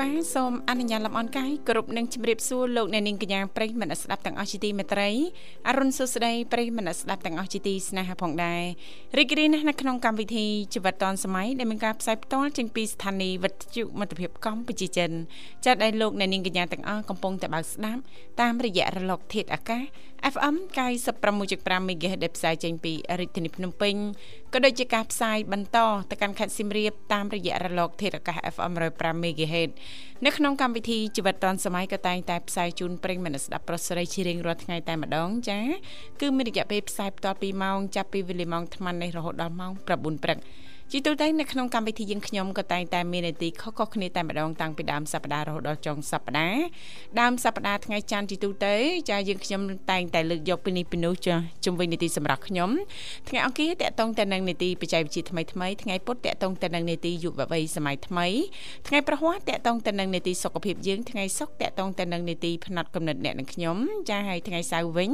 វ៉ាសូមអនុញ្ញាតលំអរកាយគ្រប់នឹងជម្រាបសួរលោកអ្នកនាងកញ្ញាប្រិយមិត្តស្ដាប់ទាំងអស់ជាទីមេត្រីអរុនសុស្ដីប្រិយមិត្តស្ដាប់ទាំងអស់ជាទីស្នេហាផងដែររីករាយណាស់នៅក្នុងកម្មវិធីជីវិតឌွန်សម័យដែលមានការផ្សាយផ្ទាល់ចេញពីស្ថានីយ៍វិទ្យុមិត្តភាពកម្ពុជាចិនចាត់ដែលលោកអ្នកនាងកញ្ញាទាំងអស់កំពុងតែបើកស្ដាប់តាមរយៈរលកធាតុអាកាស FM 96.5 MHz ដែលផ្សាយចេញពីរាជធានីភ្នំពេញក៏ដូចជាការផ្សាយបន្តទៅកាន់ខេត្តសៀមរាបតាមរយៈរលកធាតុអាកាស FM 105 MHz នៅក្នុងកម្មវិធីជីវិតឌុនសម័យក៏តែងតែផ្សាយជូនប្រិយមិត្តស្ដាប់ប្រុសស្រីជារៀងរាល់ថ្ងៃតែម្ដងចា៎គឺមានរយៈពេលផ្សាយបន្ត2ម៉ោងចាប់ពីវេលាម៉ោង8:00នេះរហូតដល់ម៉ោង9:00ព្រឹក ជាទូទៅនៅក្នុងកម្មវិធីយើងខ្ញុំក៏តែងតែមាននីតិខុសៗគ្នាតែម្ដងតាំងពីដើមសប្ដាហ៍រហូតដល់ចុងសប្ដាហ៍ដើមសប្ដាហ៍ថ្ងៃច័ន្ទជាទូទៅចាយើងខ្ញុំតែងតែលើកយកពីនេះពីនោះចាជំវិញនីតិសម្រាប់ខ្ញុំថ្ងៃអង្គារតកតងទៅនឹងនីតិបច្ចេកវិទ្យាថ្មីថ្មីថ្ងៃពុធតកតងទៅនឹងនីតិយុវវ័យសម័យថ្មីថ្ងៃប្រហ័សតកតងទៅនឹងនីតិសុខភាពយើងថ្ងៃសុក្រតកតងទៅនឹងនីតិផ្នែកកំណត់អ្នកនឹងខ្ញុំចាហើយថ្ងៃសៅរ៍វិញ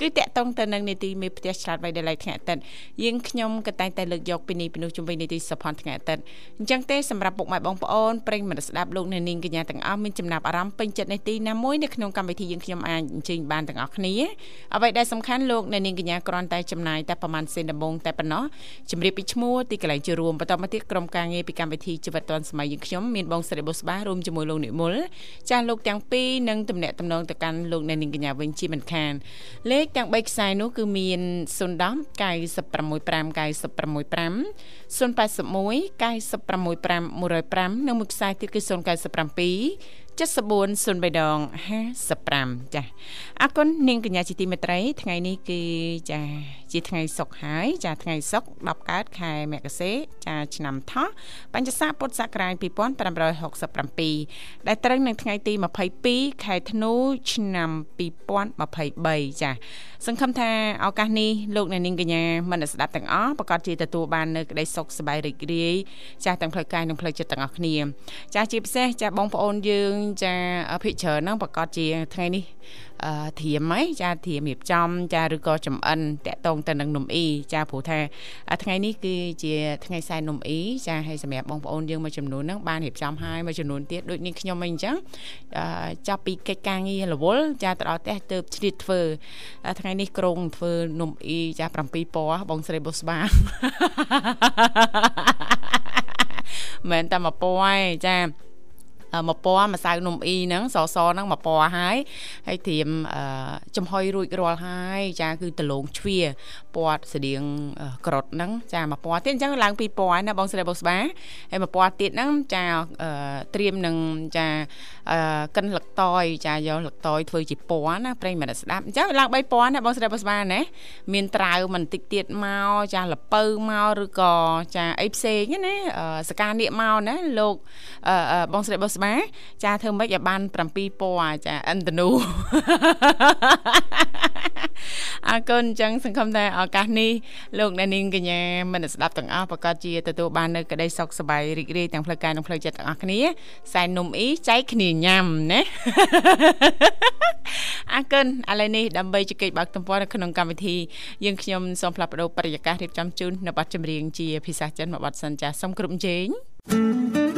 គឺតកតងទៅនឹងនីតិមេផ្ទះឆ្លាតវៃដល់ថ្ងៃអាទិត្យយើងខ្ញុំក៏តែងតែលើកយកពីនេះពីនោះជំវិញនីតិសុផនថ្ងៃអាទិត្យអញ្ចឹងទេសម្រាប់ពុកម៉ែបងប្អូនប្រិយមិត្តស្ដាប់លោកអ្នកនាងកញ្ញាទាំងអស់មានចំណាប់អារម្មណ៍ពេញចិត្តនេះទីណាមួយនៅក្នុងកម្មវិធីយើងខ្ញុំអាចអញ្ជើញបានទាំងអស់គ្នាអ្វីដែលសំខាន់លោកអ្នកនាងកញ្ញាគ្រាន់តែចំណាយតែប្រហែលសេនដំបងតែប៉ុណ្ណោះជម្រាបពីឈ្មោះទីកន្លែងចូលរួមបន្តមកទៀតក្រុមការងារពីកម្មវិធីជីវិតឌွန်សម័យយើងខ្ញុំមានបងស្រីបុស្បារួមជាមួយលោកនិមលចាស់លោកទាំងពីរនឹងតំណាក់តំណងទៅកាន់លោកអ្នកនាងកញ្ញាវិញជាមិនខានលេខទាំង3ខ្សែនោះគឺមាន010 965 965 081 965 105និងមួយខ្សែទៀតគឺ097 7403ដង55ចាអរគុណនាងកញ្ញាជាទីមេត្រី ថ្ងៃនេះគឺចាជាថ្ងៃសុក្រហើយចាថ្ងៃសុក្រ10កើតខែមករាចាឆ្នាំថោះបញ្ញស័កពុទ្ធសករាជ2567ដែលត្រូវនឹងថ្ងៃទី22ខែធ្នូឆ្នាំ2023ចាសង្ឃឹមថាឱកាសនេះលោកអ្នកនាងកញ្ញាមនស្ដាប់ទាំងអស់ប្រកាសជាទទួលបាននៅក្តីសុខសប្បាយរីករាយចាស់ទាំងផ្លូវកាយនិងផ្លូវចិត្តទាំងអស់គ្នា ចាស់ជាពិសេសចាស់បងប្អូនយើង ចាភិកច្រើនហ្នឹងប្រកាសជាថ្ងៃនេះ អឺធៀមហីចាធៀមរៀបចំ ចាឬក៏ចំអិនតាក់តងទៅនឹងនំអ៊ីចាព្រោះថាថ្ងៃនេះគឺជាថ្ងៃសែននំអ៊ីចាហើយសម្រាប់បងប្អូនយើងមួយចំនួនហ្នឹងបានរៀបចំហើយមួយចំនួនទៀតដូចនេះខ្ញុំអីអញ្ចឹងចាប់ពីកិច្ចការងាររវល់ចាទៅដល់ផ្ទះទៅឆ្លៀតធ្វើថ្ងៃនេះក្រុងធ្វើនំអ៊ីចា7ពណ៌បងស្រីបុស្បាមិនតែមួយពណ៌ឯងចា មួយពណ៌ម្សៅនំអ៊ីហ្នឹងសសហ្នឹងមួយពណ៌ហើយហើយត្រៀមចំហុយរួចរាល់ហើយចាគឺដលងជ្វាពណ៌ស្តៀងក្រត់ហ្នឹងចាមួយពណ៌ទៀតអញ្ចឹងឡើងពីរពណ៌ណាបងស្រីបងស្បាហើយមួយពណ៌ទៀតហ្នឹងចាត្រៀមនឹងចាកិនលឹកតយចាយកលឹកតយធ្វើជាពណ៌ណាប្រេងមិនស្ដាប់អញ្ចឹងឡើង3ពណ៌ណាបងស្រីបងស្បាណាមានត្រាវមិនតិចទៀតមកចាលពៅមកឬក៏ចាអីផ្សេងណាសកានៀកមកណាលោកបងស្រីបងស្បាចាធ្វើម៉េចឲ្យបាន7ពណ៌ចាអិនតនូអរគុណអញ្ចឹងសង្ឃឹមថាឱកាសនេះលោកអ្នកនាងកញ្ញាមិនស្ដាប់ទាំងអស់ប្រកាសជាទទួលបាននៅក្តីសុខសប្បាយរីករាយទាំងផ្លូវកាយនិងផ្លូវចិត្តទាំងអស់គ្នាសែននំអ៊ីចែកគ្នាញ៉ាំណាអរគុណឥឡូវនេះដើម្បីជែកបើកទំព័រនៅក្នុងកម្មវិធីយើងខ្ញុំសូមផ្លាស់ប្ដូរបរិយាកាសរៀបចំជូននៅប័ណ្ណចម្រៀងជាភាសាចិនមួយប័ណ្ណសិនចាសូមគ្រប់ជេង thank you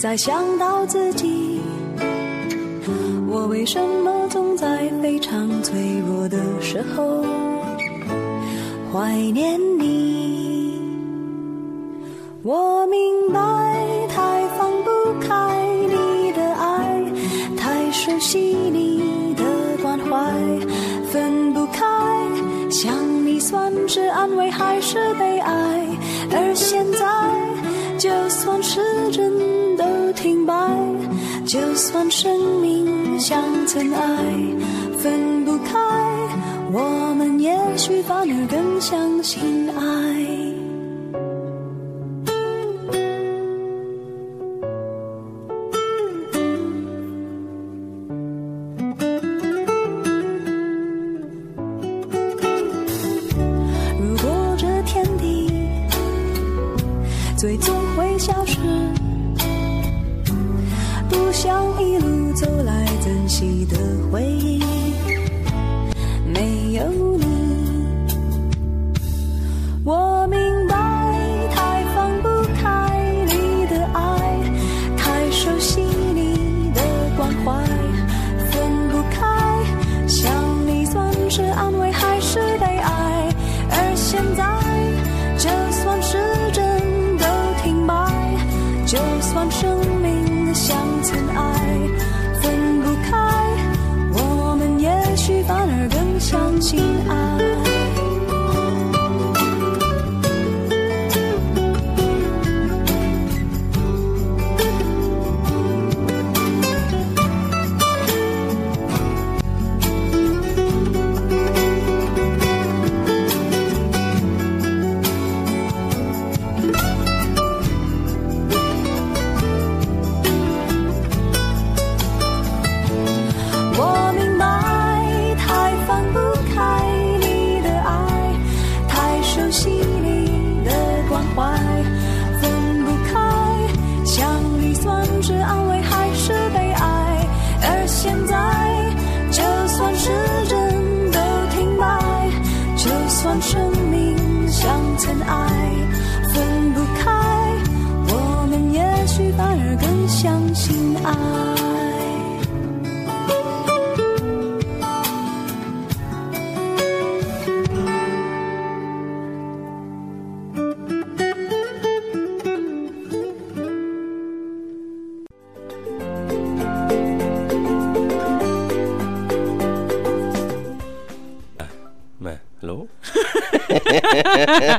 再想到自己，我为什么总在非常脆弱的时候怀念你？我明白，太放不开你的爱，太熟悉你算是安慰还是悲哀？而现在，就算时针都停摆，就算生命像尘埃，分不开，我们也许反而更相信爱。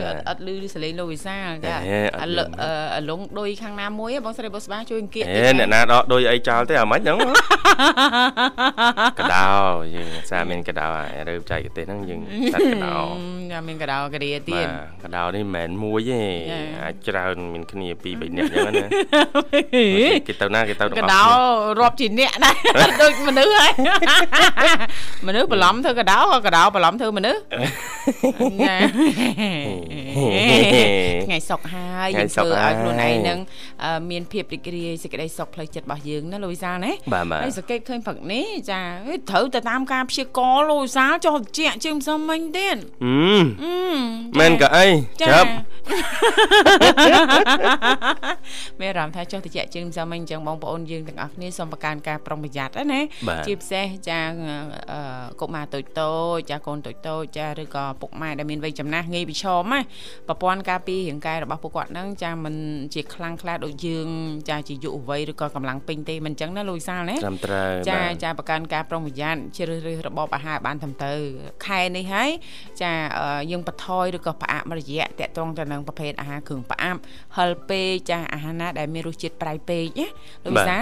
ខ្ញុំអត់លឺសលេងលោកវិសាចាអាលងដូចខាងណាមួយបងស្រីបងស្បាជួយអង្គាអេអ្នកណាដកដូចអីចោលទេអាម៉េចហ្នឹងកដោយើងសាមានកដោរើបចែកទេសហ្នឹងយើងសាត់កដោចាមានកដោករាទៀតកដោនេះមិនមែនមួយទេអាចច្រើនមានគ្នាពីរ3នាក់អញ្ចឹងណាគេទៅណាគេទៅកដោរាប់ជាអ្នកដែរដូចមនុស្សហើយមនុស្សបន្លំធ្វើកដោក៏កដោបន្លំធ្វើមនុស្សថ្ងៃសុកហើយយើងធ្វើឲ្យខ្លួនឯងនឹងមានភាពរីករាយសេចក្តីសុខផ្លូវចិត្តរបស់យើងណាលូវីសាណាហើយសង្កេតឃើញព្រឹកនេះចាត្រូវទៅតាមការព្យាករលូវីសាចុះត្រជាក់ជាងមិនសមមិញទៀតអឺមែនក៏អីចាប់មានអារម្មណ៍ថាចុះត្រជាក់ជាងមិនសមមិញអញ្ចឹងបងប្អូនយើងទាំងអស់គ្នាសូមប្រកាន់ការប្រុងប្រយ័ត្នណាជាពិសេសចាកុមារតូចតូចចាកូនតូចតូចចាឬក៏ពុកម៉ែដែលមានវ័យចំណាស់ងាយប្រឈមណាប្រព័ន្ធការពាររាងកាយរបស់ពួកគាត់ហ្នឹងចាមិនជាខ្លាំងខ្លាដូចយើងចាជាយុវវ័យឬក៏កម្លាំងពេញទេមិនអញ្ចឹងណាលូយសាលណាត្រឹមត្រូវចាចាប្រកាន់ការប្រុងប្រយ័ត្នជ្រើសរើសរបបអាហារបានត្រឹមត្រូវខែនេះហើយចាយើងបន្ថយឬក៏ផ្អាកម្រយៈតកតងទៅនឹងប្រភេទអាហារគ្រឿងផ្អាប់ហិលពេកចាអាហារណាដែលមានរសជាតិប្រៃពេកណាលោកវិសា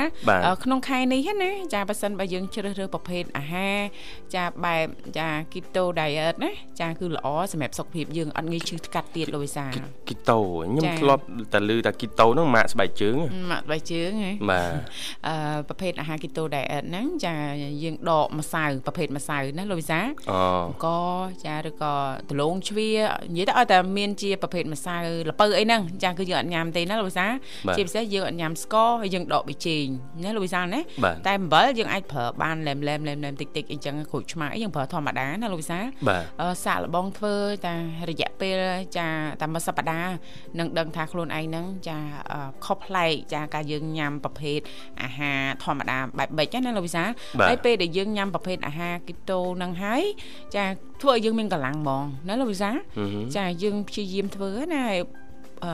ក្នុងខែនេះណាចាបើសិនបើយើងជ្រើសរើសប្រភេទអាហារចាបែបចា keto diet ណាចាគឺល្អសម្រាប់សុខភាពយើងអត់ងាយឈឺថ្កាត់ទៀតលោកវិសាគីតូខ្ញុំធ្លាប់តែឮថាគីតូហ្នឹងម៉ាក់ស្បែកជើងម៉ាក់ស្បែកជើងហ៎បាទអឺប្រភេទអាហារគីតូដែលហ្នឹងចាយើងដកម្សៅប្រភេទម្សៅណាលោកវិសាអូកចាឬក៏ដលងជ្វានិយាយទៅឲ្យតែមានជាប្រភេទម្សៅល្ពៅអីហ្នឹងចាគឺយើងអត់ញ៉ាំទេណាលោកវិសាជាពិសេសយើងអត់ញ៉ាំស្ករហើយយើងដកប៊ីចេងណាលោកវិសាណាតែអំបិលយើងអាចប្រើបានលែមលែមលែមលែមតិចតិចអីចឹងគ្រូឆ្មាអីយើងប្រើធម្មតាណាលោកវិសាសាកល្បងធ្វើតែរយៈពេលចាតែមួយសប្តាហ៍នឹងដឹងថាខ្លួនឯងហ្នឹងចាខុសប្លែកចាការយើងញ៉ាំប្រភេទអាហារធម្មតាបែបបិចណាលោកវិសាហើយពេលដែលយើងញ៉ាំប្រភេទអាហារគីតូហ្នឹងហើយចាធ្វើឲ្យយើងមានកម្លាំងហ្មងណាលោកវិសាចាយើងព្យាយាមធ្វើណាអឺ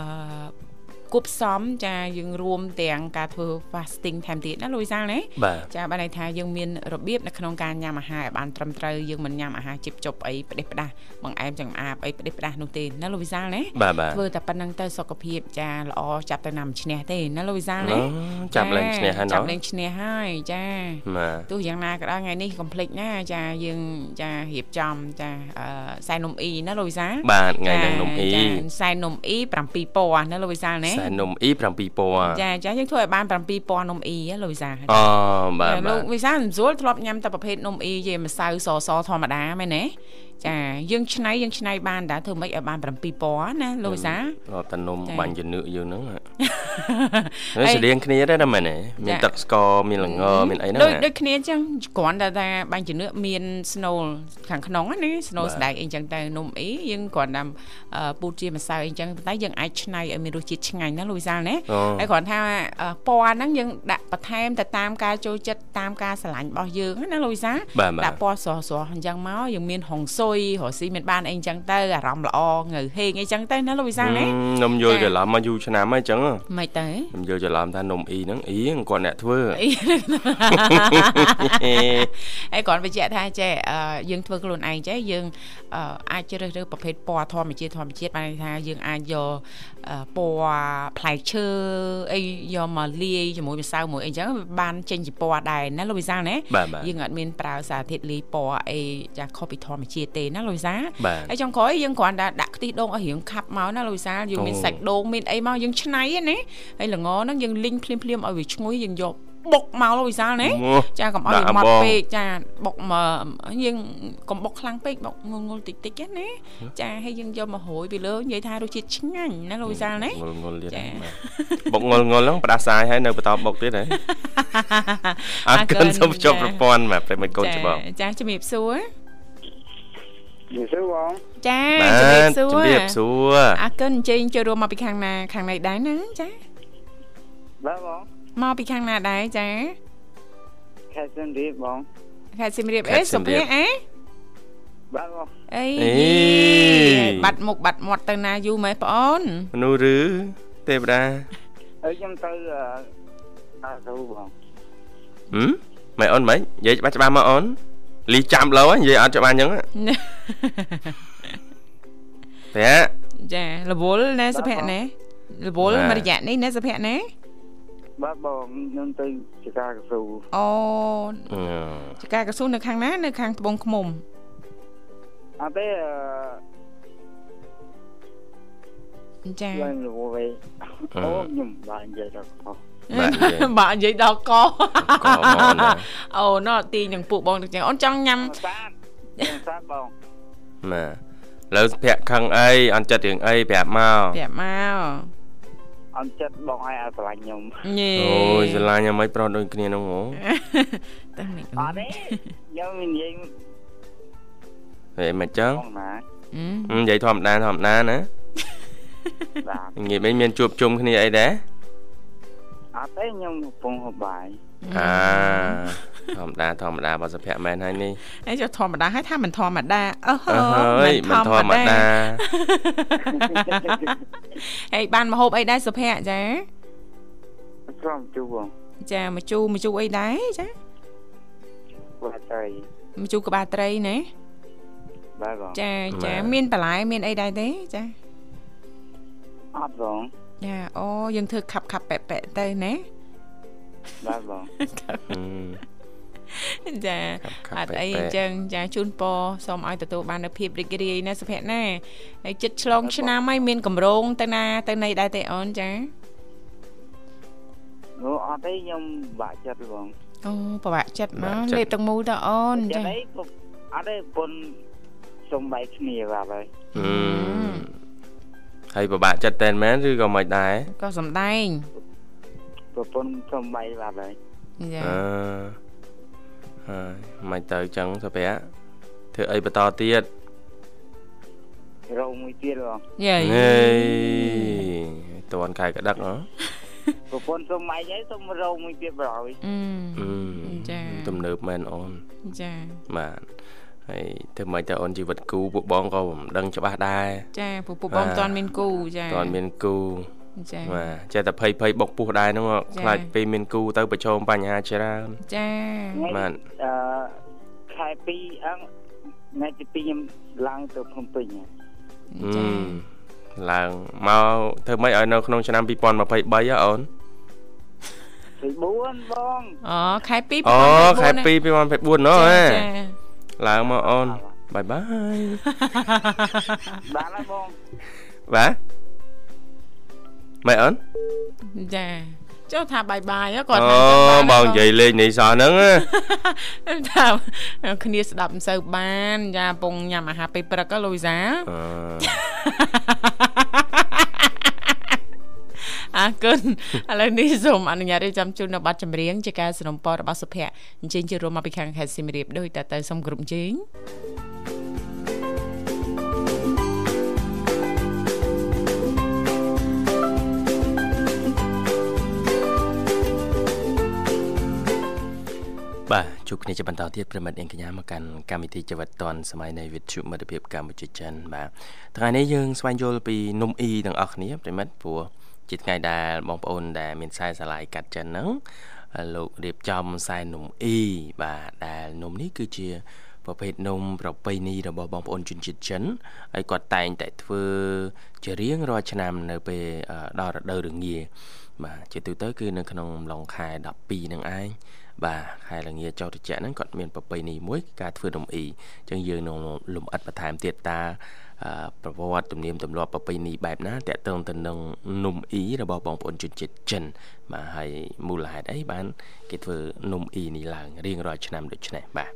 គប់ផ្សំចាយើងរួមទាំងការធ្វើ fasting ថែមទៀតណាលោកវិសាលណាចាបានន័យថាយើងមានរបៀបនៅក្នុងការញ៉ាំអាហារឲ្យបានត្រឹមត្រូវយើងមិនញ៉ាំអាហារជីបចប់អីផ្ដេសផ្ដាស់បង្អែមចង្អាបអីផ្ដេសផ្ដាស់នោះទេណាលោកវិសាលណាធ្វើតែប៉ុណ្្នឹងទៅសុខភាពចាល្អចាប់ទៅណាំឈ្នះទេណាលោកវិសាលណាចាប់លេងឈ្នះហើយចាប់លេងឈ្នះហើយចាទោះយ៉ាងណាក៏ដោយថ្ងៃនេះកុំភ្លេចណាចាយើងចារៀបចំចាខ្សែនំអ៊ីណាលោកវិសាលបាទថ្ងៃហ្នឹងនំអ៊ីខ្សែនំអ៊ី7ពណ៌ណាលោកវិសាលណាខ្សែនំអ៊ី7ពណ៌ចាចាយើងធ្វើឲ្យបាន7ពណ៌នំអ៊ីលោកវិសាលអូបាទលោកវិសាលមិនស្រួលធ្លាប់ញ៉ាំតែប្រភេទនំអ៊ីយេម្សៅសសធម្មតាមែនទេ ចាយើងឆ្នៃយើងឆ្នៃបានតាធ្វើម៉េចឲ្យបាន7ពណ៌ណាលោកវិសារាប់តែនំបាញ់ជំនឿយើងហ្នឹងហើយស្តៀងគ្នាដែរណាមែនទេមានទឹកស្ករមានល្ងមានអីហ្នឹងដូចដូចគ្នាអញ្ចឹងគ្រាន់តែថាបាញ់ជំនឿមានស្នូលខាងក្នុងណាស្នូលស្ដែកអីអញ្ចឹងទៅនំអីយើងគ្រាន់តែពូតជាម្សៅអីអញ្ចឹងតែយើងអាចឆ្នៃឲ្យមានរសជាតិឆ្ងាញ់ណាលោកវិសាលណាហើយគ្រាន់ថាពណ៌ហ្នឹងយើងដាក់បន្ថែមទៅតាមការចូលចិត្តតាមការស្រឡាញ់របស់យើងណាលោកវិសាលដាក់ពណ៌ស្រស់ស្រស់អញ្ចឹងមកយើងមានហុងស៊ុយរស់ស៊ីមានបានអីអញ្ចឹងទៅអារម្មណ៍ល្អងើហេងអីចឹងទៅណាលោកវិសាលណានំយល់ច្រឡំមកយូរឆ្នាំហើយអញ្ចឹងមិនទៅខ្ញុំយល់ច្រឡំថានំអ៊ីហ្នឹងអ៊ីគាត់អ្នកធ្វើអីគាត់បញ្ជាក់ថាចេះយើងធ្វើខ្លួនឯងចេះយើងអាចជ្រើសរើសប្រភេទពណ៌ធម្មជាតិធម្មជាតិបានថាយើងអាចយកពណ៌ផ្លែឈើអីយកមកលាយជាមួយម្សៅមួយអីចឹងបានចេញជាពណ៌ដែរណាលោកវិសាលណាយើងអត់មានប្រើសារធាតុលាយពណ៌អីចាខុសពីធម្មជាតិទេណាលោកវិសាហើយចុងក្រោយយើងគ្រាន់តែដាក់ខ្ទិះដូងឲ្យរៀងខាប់មកណាលោកវិសាយើងមានសាច់ដូងមានអីមកយើងឆ្នៃណាហើយល្ងហ្នឹងយើងលីងភ្លាមភ្លាមឲ្យវាឈ្ងុយយើងយកបុកមកលោកវិសាលណាចាកុំឲ្យម៉ត់ពេកចាបុកមកយើងកុំបុកខ្លាំងពេកបុកងុលងុលតិចតិចណាចាហើយយើងយកមករួយពីលើនិយាយថារសជាតិឆ្ងាញ់ណាលោកវិសាលណាងុលងុលទៀតបុកងុលងុលហ្នឹងផ្ដាសាយហើយនៅបន្តបុកទៀតហ៎អរគុណសូមជួបប្រព័ន្ធបាទប្រិមិត្តកូនច្បងចាជំរាបសួរ ជំរាបសួរបងចាជំរាបសួរជំរាបសួរអរគុណអញ្ជើញចូលរួមមកពីខាងណាខាងណីដែរណាចាបាទបងមកពីខាងណាដែរចាខេត្តសៀមរាបបងខេត្តសៀមរាបអេសុភ័ក្រអេបាទបងអីបាត់មុខបាត់មាត់ទៅណាយូរម៉េចបងអូនមនុស្សឬទេវតាអើខ្ញុំទៅអើទៅបងហឹមម៉េចអូនម៉េចនិយាយច្បាស់ច្បាស់មកអូន លីចាំលោនិយាយអត់ច្បាស់អញ្ចឹងតែចារវល់ណែសុភ័ក្រណែរវល់មួយរយៈនេះណែសុភ័ក្រណែបាទបងខ្ញុំទៅចកាកស៊ូអូចកាកស៊ូនៅខាងណានៅខាងត្បូងឃ្មុំអត់ទេអឺចាឡើងលវិញអូខ្ញុំបាននិយាយដល់ខុស បាទនិយាយដល់កកអូណោះទីនឹងពួកបងទាំងអូនចង់ញ៉ាំសាតសាតបងណាលើប្រាក់ខឹងអីអន់ចិត្តរឿងអីប្រាប់មកប្រាប់មកអន់ចិត្តបងឲ្យឲ្យស្រឡាញ់ខ្ញុំអូយស្រឡាញ់ខ្ញុំមិនប្រត់ដូចគ្នានោះហ៎តែមិនអត់ទេខ្ញុំនិយាយហេមិនចឹងនិយាយធម្មតាធម្មតាណាបាទងាយមិនមានជួបជុំគ្នាអីដែរ អត់ទេខ្ញុំកំពុងហូបបាយអាធម្មតាធម្មតាបើសុភ័ក្រមែនហើយនេះអីចុះធម្មតាហើយថាមិនធម្មតាអឺហើយមិនធម្មតាហើយបានមកហូបអីដែរសុភ័ក្រចាស្រំជូបងចាមកជូមកជូអីដែរចាក្បាលត្រីមកជូក្បាលត្រីណាបាទបងចាចាមានបន្លែមានអីដែរទេចាអត់បង ចាអូយើងធ្វើខាប់ខាប់ប៉ែប៉ែទៅណាបាទបងចាអត់អីអញ្ចឹងចាជូនពរសូមឲ្យទទួលបាននូវភាពរីករាយណាសុភ័ក្រណាហើយចិត្តឆ្លងឆ្នាំហើយមានកម្រងទៅណាទៅណីដែរទេអូនចាអូអត់ទេខ្ញុំបាក់ចិត្តបងអូពិបាកចិត្តមកលេបទាំងមូលទៅអូនចាអត់ទេពុនសុំបែកគ្នាបាទហើយ ហើយពិបាកចិត្តតែនមែនឬក៏មិនដែរក៏សំដែងប្រពន្ធសុំបែកបាទហើយចាអឺហើយមិនទៅចឹងសុភ័ក្រធ្វើអីបន្តទៀតរោមួយទៀតបងយេតន់កាយក្តឹកហ៎ប្រពន្ធសុំម៉ៃហើយសុំរោមួយទៀតប្រហើយអឺចាទំនើបមែនអូនចាបាទ ហើយធ្វើម៉េចទៅអូនជីវិតគូពួកបងក៏មិនដឹងច្បាស់ដែរចាពួកពួកបងមិនទាន់មានគូចាទាន់មានគូចាបាទចេះតែភ័យភ័យបុកពោះដែរហ្នឹងខ្លាចពេលមានគូទៅប្រឈមបញ្ហាច្រើនចាបាទអឺខែ2អង្គថ្ងៃទី2ខ្ញុំឡើងទៅភ្នំពេញចាឡើងមកធ្វើម៉េចឲ្យនៅក្នុងឆ្នាំ2023អូន2024បងអូខែ2 2024អូខែ2 2024ណោះហ៎ ឡើងមកអូនបាយបាយបានហើយបងបាទម៉េចអូនចាចុះថាបាយបាយគាត់ថាអូបងនិយាយលេងនេះសោះហ្នឹងថាគ្នាស្ដាប់មិនសូវបានយ៉ាពងញ៉ាំអាហារពេលព្រឹកលូវីសា អរគុណឥឡូវនេះសូមអនុញ្ញាតរៀបចំជូននៅប័ណ្ណចម្រៀងជាការสนับสนุนរបស់សុភ័ក្រអញ្ជើញជារួមមកពីខាងខេត្តសៀមរាបដោយតទៅសូមគ្រប់ជេងបាទជួបគ្នាជាបន្តទៀតប្រិមិត្តអៀងកញ្ញាមកកាន់កម្មវិធីជីវិតឌွန်សម័យនៃវិទ្យុមិត្តភាពកម្ពុជាចិនបាទថ្ងៃនេះយើងស្វែងយល់ពីនំអ៊ីទាំងអស់គ្នាប្រិមិត្តព្រោះ ជាថ្ងៃដែលបងប្អូនដែលមានខ្សែស្រឡាយកាត់ចិនហ្នឹងលោករៀបចំខ្សែនំអ៊ីបាទដែលនំនេះគឺជាប្រភេទនំប្រពៃណីរបស់បងប្អូនជនជាតិចិនហើយគាត់តែងតែធ្វើជារៀងរាល់ឆ្នាំនៅពេលដល់រដូវរងាបាទជាទូទៅគឺនៅក្នុងអំឡុងខែ12នឹងឯងបាទខែលងាចោតចៈហ្នឹងគាត់មានប្រពៃណីមួយការធ្វើនំអ៊ីអញ្ចឹងយើងនឹងលំអិតបន្ថែមទៀតតា ប្រវត្តិទំនៀមទម្លាប់ប្រពៃណីបែបណាតកតងទៅនឹងនំអ៊ីរបស់បងប្អូនជនជាតិចិនបាទហើយមូលហេតុអីបាន គេធ្វើនំអ៊ីនេះឡើងរៀងរាល់ឆ្នាំដូចនេះបាទ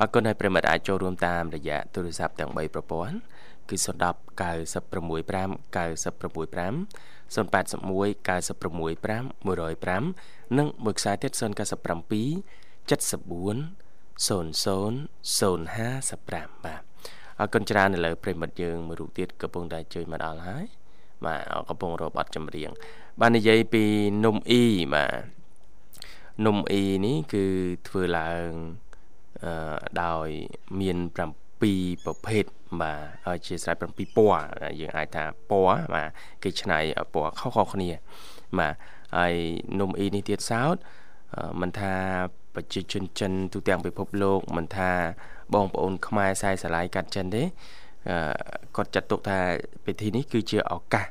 អរគុណហើយប្រិមិត្តអាចចូលរួមតាមរយៈទូរស័ព្ទទាំង3ប្រព័ន្ធគឺ010 965 965 081 965 105និងមួយខ្សែទៀត097 74 00 055បាទ អរគុណច្រើនឥឡូវប្រិមិត្តយើងមួយរូបទៀតកំពុងតែជួយមកដល់ហើយបាទកំពុងរកបတ်ចម្រៀង បាននិយាយពីនំអ៊ីបាទនំអ៊ីនេះគឺធ្វើឡើងអឺដោយមាន7ប្រភេទបាទជាស្រេច7ពណ៌យើងអាចថាពណ៌បាទគេឆ្នៃពណ៌ខុសៗគ្នា បាទហើយនំអ៊ីនេះទៀតសោតមិនថាប្រជាជនចិនទូទាំងពិភពលោកមិនថា បងប្អូនខ្មែរខ្សែស្រឡាយកាត់ចិនទេគាត់ចាត់ទុកថាពិធីនេះគឺជាឱកាស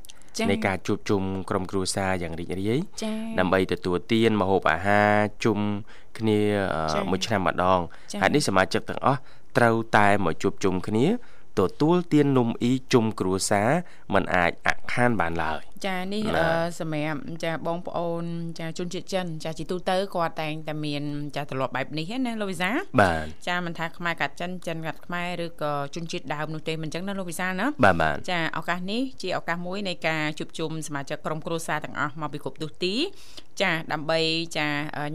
នៃការជួបជុំក្រុមគ្រួសារយ៉ាងរីករាយដើម្បីទទួលទានម្ហូបអាហារជុំគ្នាមួយឆ្នាំម្ដងហើយនេះសមាជិកទាំងអស់ត្រូវតែមកជួបជុំគ្នាទទួលទាននំអ៊ីជុំគ្រួសារมันអាចអខានបានឡើយ ចានេះសម្រាប់ចាបងប្អូនចាជនជាតិចិនចាជាទូទៅគាត់តែងតែមានចាទម្លាប់បែបនេះណាលោកវិសាបាទចាមិនថាខ្មែរកាត់ចិនចិនកាត់ខ្មែរឬក៏ជនជាតិដើមនោះទេមិនអញ្ចឹងណាលោកវិសាណាបាទបាទចាឱកាសនេះជាឱកាសមួយនៃការជួបជុំសមាជិកក្រុមគ្រួសារទាំងអស់មកពីគ្រប់ទិសទីចាដើម្បីចា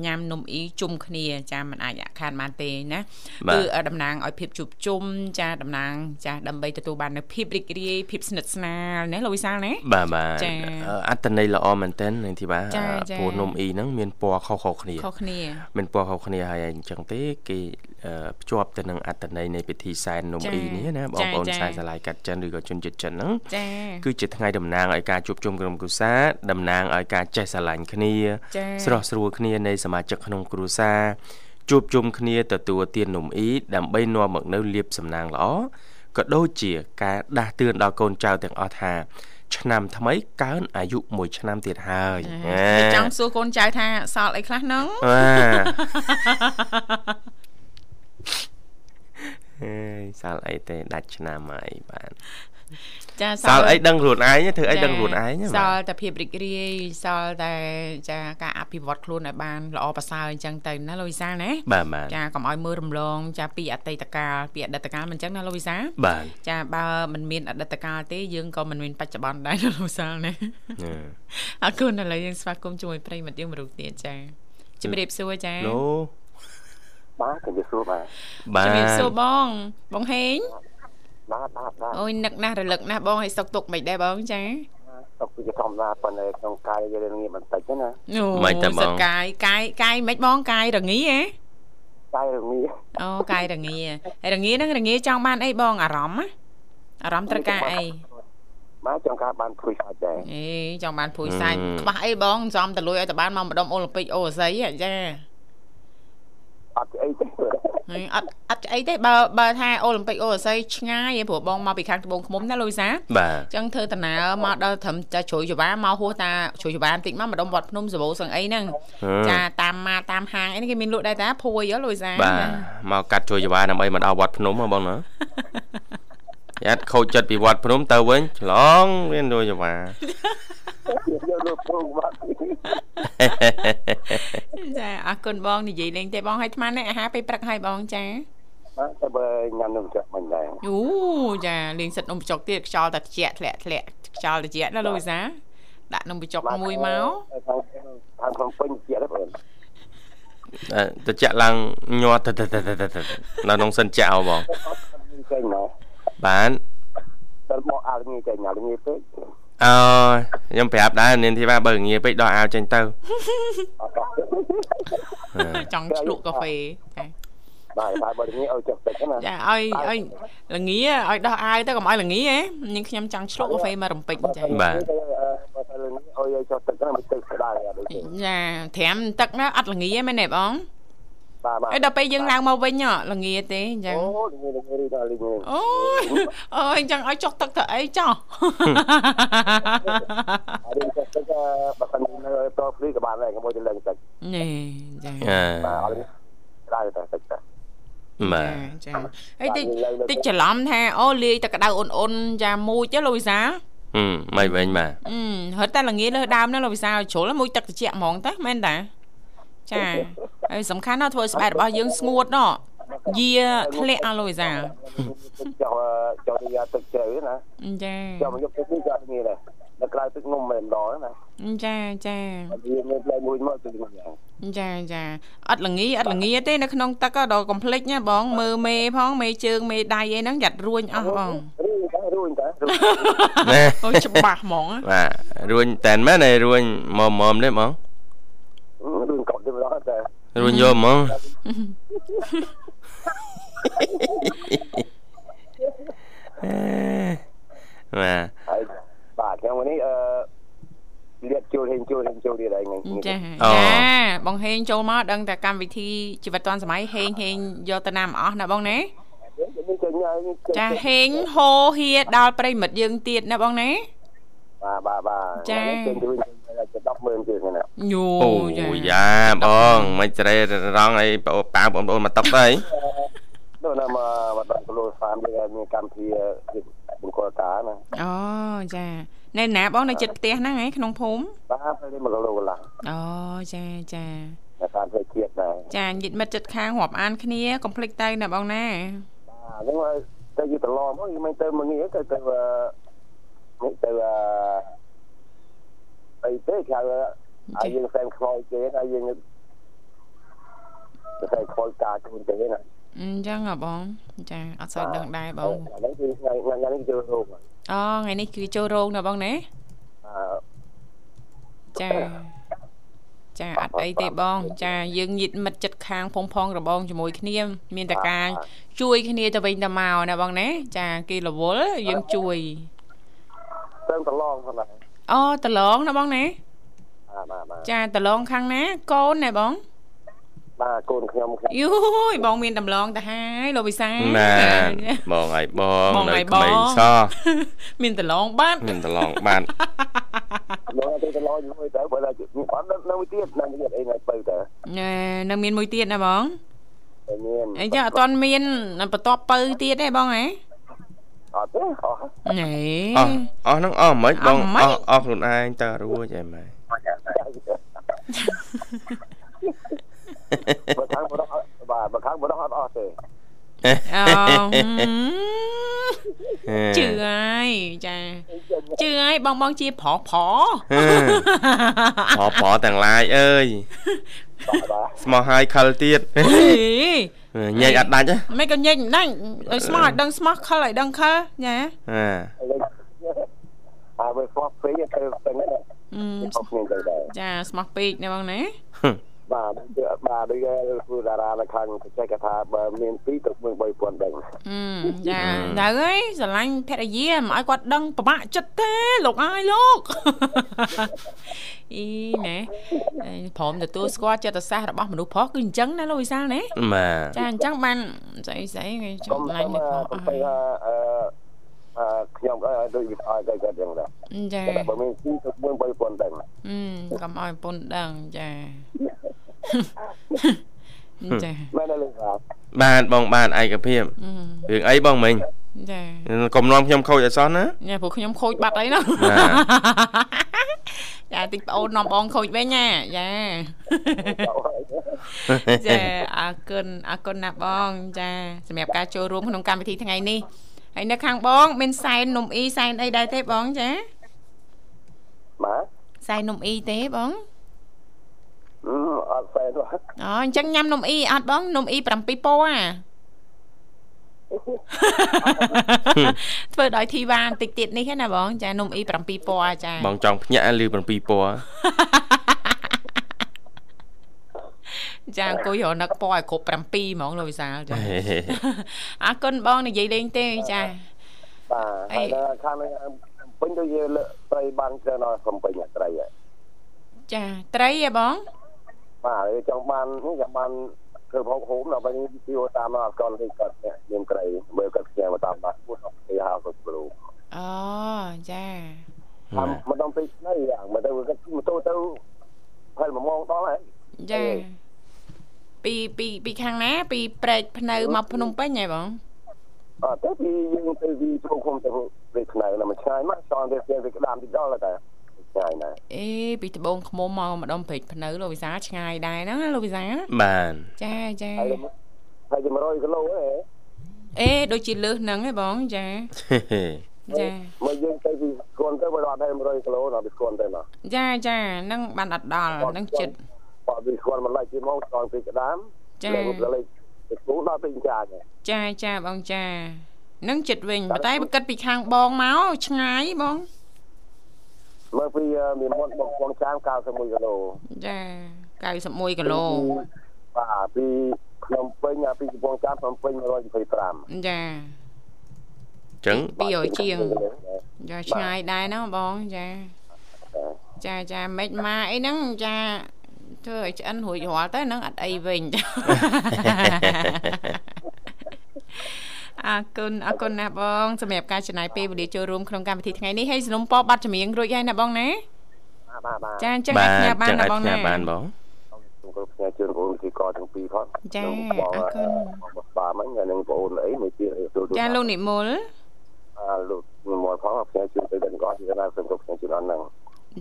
ញ៉ាំនំអ៊ីជុំគ្នា ចាមិនអាចអាខានបានទេណាគឺតំណាងឲ្យភាពជួបជុំចាតំណាង ចាដើម្បីទទួលបាននូវភាពរីករាយភាពស្និទ្ធស្នាលណាលោកវិសាលណាបាទបាទចាអត្តន័យល្អមែនទែននឹងទីបាទព្រោះនំអ៊ីហ្នឹងមានពណ៌ខុសៗគ្នាខុសគ្នាមានពណ៌ខុសគ្នាហើយអញ្ចឹងទេគេភ្ជាប់ទៅនឹងអត្តន័យនៃពិធីសែននំអ៊ីនេះណាបងប្អូនខ្សែស្រឡាយកាត់ចិនឬក៏ជនជាតិចិនហ្នឹងគឺជាថ្ងៃតំណាងឲ្យការជួបជុំក្រុមគ្រួសារតំណាងឲ្យការចេះស្រឡាញ់គ្នាស្រស់ស្រួលគ្នានៃសមាជិកក្នុងគ្រួសារជួបជុំគ្នាទទួលទាននំអ៊ីដើម្បីនាំមកនៅលៀបសំណាងល្អក៏ដូចជាការដាស់តឿនដល់កូនចៅទាំងអស់ថា ឆ្នាំថ្មីកើនអាយុ1ឆ្នាំទៀតហើយចង់សួរកូនចៅថាសល់អីខ្លះហ្នឹងហេសល់អីទេដាច់ឆ្នាំហើយបាទ ចាសល់អីដឹងខ្លួនឯងធ្វើអីដឹងខ្លួនឯងសល់តែភាពរីករាយសល់តែចាការអភិវឌ្ឍខ្លួនឲ្យបានល្អប្រសើរអញ្ចឹងទៅណាលោកវិសាលណាបាទបាទចាកុំឲ្យមើលរំលងចាពីអតីតកាលពីអតីតកាលមិនអញ្ចឹងណាលោកវិសាលបាទចាបើមិនមានអតីតកាលទេយើងក៏មិនមានបច្ចុប្បន្នដែរលោកវិសាលណាអរគុណឥឡូវយើងស្វាគមន៍ជាមួយប្រិមិត្តយើងមួយរូបទៀតចាជំរាបសួរចាលោកបាទជំរាបសួរបាទបាទជំរាបសួរបងបងហេងបាទ បាទបាទអូយនឹកណាស់រលឹកណាស់បងឲ្យសុកទុកមិនដែរបងចាសុកគឺធម្មតាប៉ុន្តែក្នុងកាយយើងងាយបន្តិចណាមិនតែបងកាយកាយកាយមិនបងកាយរងាហ៎កាយរងាអូកាយរងាហើយរងាហ្នឹងរងាចង់បានអីបងអារម្មណ៍អារម្មណ៍ត្រូវការអីបាទចង់ការបានព្រួយសាច់ដែរអេចង់បានព្រួយសាច់ច្បាស់អីបងចំតលួយឲ្យតបានមកម្ដុំអូឡ িম্প ិកអូអាស័យចាអត់អីទេ ហើយអត់អត់ឆ្អីទេបើបើថាអូឡ িম্প ិកអូអាស័យឆ្ងាយឯងព្រោះបងមកពីខាងត្បូងឃ្មុំណាលូយសាបាទចឹងធ្វើដំណើរមកដល់ត្រឹមតែជ្រោយចបាមកហួសតាជ្រោយចបាបន្តិចមកម្ដុំវត្តភ្នំសបោសឹងអីហ្នឹងចាតាមមកតាមហាងអីហ្នឹងគេមានលក់ដែរតាភួយហ៎លូយសាបាទមកកាត់ជួយចបាដើម្បីមកដល់វត្តភ្នំហ៎បងណាយ៉ាត់ខូចចិត្តពីវត្តភ្នំទៅវិញឆ្លងមានជួយចបាយកលោកព ងបាត់ចាអរគុណបងនិយាយលេងទេបងឲ្យអាត្មានេះអាហារពេលព្រឹកឲ្យបងចាបាទតែបើញ៉ាំនំចាក់មិនដែរអូចាលេងសិតនំបញ្ចុកទៀតខ្យល់តែត្រជាក់ធ្លាក់ធ្លាក់ខ្យល់ត្រជាក់ណាលូយសាដាក់នំបញ្ចុកមួយមកខាងខាងភ្នំពេញជាដែរបងអឺទៅចាក់ឡើងញាត់ទៅទៅទៅទៅទៅនៅក្នុងសិនចាក់ហ៎បងចេញមកបានតែមកអាលងាយចេញអាលងាយពេក អើខ្ញុំប្រាប់ដែរនាងធីវ៉ាបើងាយពេកដោះអាវចេញទៅអត់ចង់ឆ្លក់កាហ្វេចាបាទតែបើងាយឲ្យចុះទឹកណាចាឲ្យឲ្យល្ងាឲ្យដោះអាវទៅកុំឲ្យល្ងាហ៎នាងខ្ញុំចង់ឆ្លក់កាហ្វេមករំពេចចាបាទបើតែងាយឲ្យចុះទឹកណាមិនទឹកស្ដាយអត់ដូចទេចាត្រាំទឹកណាអត់ល្ងាមែនទេបង បាទបាទហើយដល់ពេលយើងឡើងមកវិញល្ងាទេអញ្ចឹងអូងាយងាយដល់ងាយអូយអើយអញ្ចឹងឲ្យចុះទឹកទៅអីចោះអរិយចុះទឹកបើសិននៅតភ្លីក៏បានដែរកុំឲ្យទៅឡើងទឹកនេះចាអឺបាទអត់ស្ដាយតែទឹកតែបាទចាហើយតិចតិចច្រឡំថាអូលាយតែក្តៅអ៊ុនអ៊ុនចាមួយទេលោកវិសាហឹមមិនវិញបាទអឺហត់តែល្ងាលើដើមណាលោកវិសាឲ្យជ្រុលមួយទឹកត្រជាក់ហ្មងតាមែនតា ចាហើយសំខាន់ណាស់ធ្វើឲ្យស្បែករបស់យើងស្ងួតណោះយាធ្លាក់អស់លោកវិសាចុះចុះយកទឹកជ្រៅណាចាចុះមកយកទឹកនេះក៏ងាយដែរដល់ក្រៅទឹកនំមិនម្ដងណាចាចាវាមានផ្លែមួយមកទឹកនេះយ៉ាងចាចាអត់ល្ងីអត់ល្ងីទេនៅក្នុងទឹកដល់កុំភ្លេចណាបងមើមេផងមេជើងមេដៃអីហ្នឹងយ៉ាត់រួញអស់បងរួញតែរួញតែរួញណែអូច្បាស់ហ្មងបាទរួញតែនមែនឯរួញមុំមុំទេហ្មងរួញកប់ទៅម្ដែររួញយកហ្មងអេបាទបាទថ្ងៃនេះអឺលាតចូលហេងចូលហេងចូលទៀតហើយថ្ងៃចាចាបងហេងចូលមកដឹងតែកម្មវិធីជីវិតឌွန်សម័យហេងហេងយកទៅណាមអស់ណាបងណាចាហេងហោហៀដល់ប្រិមិត្តយើងទៀតណាបងណាបាទបាទបាទចាចេញទៅ100000ទៀតណា ញូអូចាយ៉ាបងមិនច្រេរងអីប៉ប៉ាបងប្អូនមកតុកទៅអីនោះណាមកមកដល់គីឡូ30មានមានកម្មវិធីបង្គោលការណាអូចានៅណាបងនៅចិត្តផ្ទះហ្នឹងឯងក្នុងភូមិបាទទៅ1គីឡូកន្លះអូចាចានៅតាមផ្លូវជាតិដែរចាញាតិមិត្តចិត្តខាងរាប់អានគ្នាកុំភ្លេចទៅណាបងណាបាទហ្នឹងហើយទៅយូរតឡមកយីមិនទៅមកងារទៅទៅនេះទៅអីទេគេហៅ ហើយយើងសែនខ្វល់គេហើយយើងទៅសែនខ្វល់ការជូនទេណាអញ្ចឹងហ៎បងចាអត់សូវដឹងដែរបងហ្នឹងគឺថ្ងៃថ្ងៃនេះចូលរោងអូថ្ងៃនេះគឺចូលរោងណាបងណាអឺចាចាអត់អីទេបង ចាយើងញាតិមិត្តចិត្តខាងភូមិផងរបងជាមួយគ្នាមានតែការជួយគ្នាទៅវិញទៅមកណាបងណាចាគេរវល់យើងជួយទៅតឡងផងដែរអូតឡងណាបងណាបាទបាទបាទ ចាតឡងខាងណាកូនណាបងបាទកូនខ្ញុំខ្ញុំយូយបងមានដំឡងទៅហើយលោកវិសាណែបងឲ្យបងបងនៅឲ្យក្មេងបងសោះមានដំឡងបាត់មានតឡងបានខ្ញុំទៅតឡងមួយទៅបើតែអត់នៅមួយទៀតនៅទៀតអីនៅទៅទៅណែនៅមានមួយទៀតណាបងតែមានអីចាអត់ទាន់មានបន្ទាប់ពៅទៀតទេបងហ៎អត់ទេអស់ណែអស់អស់ហ្នឹងអស់មិនបងអស់មិនអស់អស់ខ្លួនឯងតើរួចអីម៉ែ បើខាងបរោះបាទបើខាងបរោះអត់អស់ទេអូហឹមហេជឿហើយចាជឿហើយបងបងជាប្រុសប្រុសហេប្រប្រទាំងឡាយអើយបាទបាទស្មោះហើយខលទៀតអេញែកអត់ដាច់ហ៎មិនក៏ញែកមិនដាច់ឲ្យស្មោះឲ្យដឹងស្មោះខលឲ្យដឹងខលចាអាអើបើស្មោះពេកទៅទៅ ហ្នឹងអឺអត់គ្នាទៅដែរចាស្មោះពេកណាបងណាបាទបាទដូចធ្វើតារានៅខាងចេះគេថាបើមាន2ទៅ3000ដឹងអឺចាទៅអើយស្រឡាញ់ភរិយាមិនឲ្យគាត់ដឹងពិបាកចិត្តទេលោកអើយលោកអីណែព្រមទទួលស្គាល់ចិត្តសាស្ត្ររបស់មនុស្សប្រុសគឺអញ្ចឹងណាលោកវិសាលណាបាទចាអញ្ចឹងបានស្អីស្អីគេចំឡាញ់អឺអឺ ខ្ញុំអើដូចវាឲ្យគេគាត់ចឹងដែរចាបើមាន2ទៅ3000ដឹងអឺកុំឲ្យពុនដឹងចាចាបានលោកបាទបងបានឯកភាពរឿងអីបងមិញចាកុំនាំខ្ញុំខូចអសោះណាចាព្រោះខ្ញុំខូចបាត់អីណាចាតិចប្អូននាំបងខូចវិញណាចាចាអរគុណអរគុណណាបង ចាសម្រាប់ការចូលរួមក្នុងកម្មវិធីថ្ងៃនេះ ហើយនៅខាងបង មានសែននំអ៊ីសែនអីដែរទេបងចាបាទសែននំអ៊ីទេបងអត់សែនទេអូអញ្ចឹងញ៉ាំនំអ៊ីអត់បងនំអ៊ី7ពណ៌អាធ្វើដោយធីវ៉ាបន្តិចទៀតនេះណាបង ចានំអ៊ី7ពណ៌ចាបងចង់ភ្ញាក់ឬ7ពណ៌ ចាអង្គុយរនឹកពណ៌ឲ្យគ្រប់7ហ្មងលោកវិសាលចាអរគុណបងនិយាយលេងទេចាបាទហើយខាងពេញដូចជាលើត្រីបានច្រើនដល់ខ្ញុំពេញត្រីចាត្រីហ៎បងបាទចង់បានចង់បានធ្វើហូបហូបដល់ពេលនេះពីតាមអត់កលនេះគាត់មានត្រីមើលគាត់ខ្ជិលមកតាមបាត់ពុះគេហៅគាត់គ្រូអូចាតាមមិនដល់ពេកនេះយ៉ាងមកទៅគាត់ម៉ូតូទៅហើយមួយម៉ោងដល់ហើយ ចាពីពីពីខាងណា ពីព្រែកភ្នៅមកភ្នំពេញហ៎បងអត់ទៅពីយើងទៅពីព្រំឃុំទៅព្រែកភ្នៅណាមិនឆ្ងាយមកសនទៅពីក្តាមទីដល់តែឆ្ងាយណាស់អេពីត្បូងឃ្មុំមកម្ដុំព្រែកភ្នៅលោកវិសាឆ្ងាយដែរហ្នឹងណាលោកវិសាបាទចាចាហើយ100គីឡូហ៎អេដូចជាលើសហ្នឹងហ៎បងចាចាមកយើងទៅពីស្គនទៅបើដល់តែ100គីឡូដល់ពីស្គនទៅមកចាចាហ្នឹងបានអត់ដល់ហ្នឹងចិត្ត បើពីស្គនមិនឡៃជាមកស្គនពីក្តាមចាលេខទៅគូដល់ពេញចាចាចាបងចានឹងចិត្តវិញតែបើគិតពីខាងបងមកឆ្ងាយបងមកពីមានមុនបងបងចាម91គីឡូចា91គីឡូបាទពីខ្ញុំពេញពីកំពង់ចាមខ្ញុំពេញ125ចាចឹង200ជាងចាឆ្ងាយដែរណាបងចាចាចាមិនមកអីហ្នឹងចា ធ្វើឲ្យឆ្អិនរួចរាល់ទៅហ្នឹងអត់អីវិញអរគុណអរគុណណាស់បងសម្រាប់ការចំណាយពេលវេលាចូលរួមក្នុងកម្មវិធីថ្ងៃនេះហើយสนុំពប័ណ្ណចម្រៀងរួចហើយណាបងណាបាទបាទចាអញ្ចឹងអាចផ្ញើបានណាបងណាបានបងខ្ញុំក៏ផ្ញើជូនបងវិធីកទាំងពីរផងចាអរគុណបាទមិញនឹងបងអូនអីមួយទៀតចាលោកនិមលអើលោកនិមលផងផ្ញើជូនទៅដល់គាត់ទីណាខ្ញុំក៏ផ្ញើជូនអត់ហ្នឹង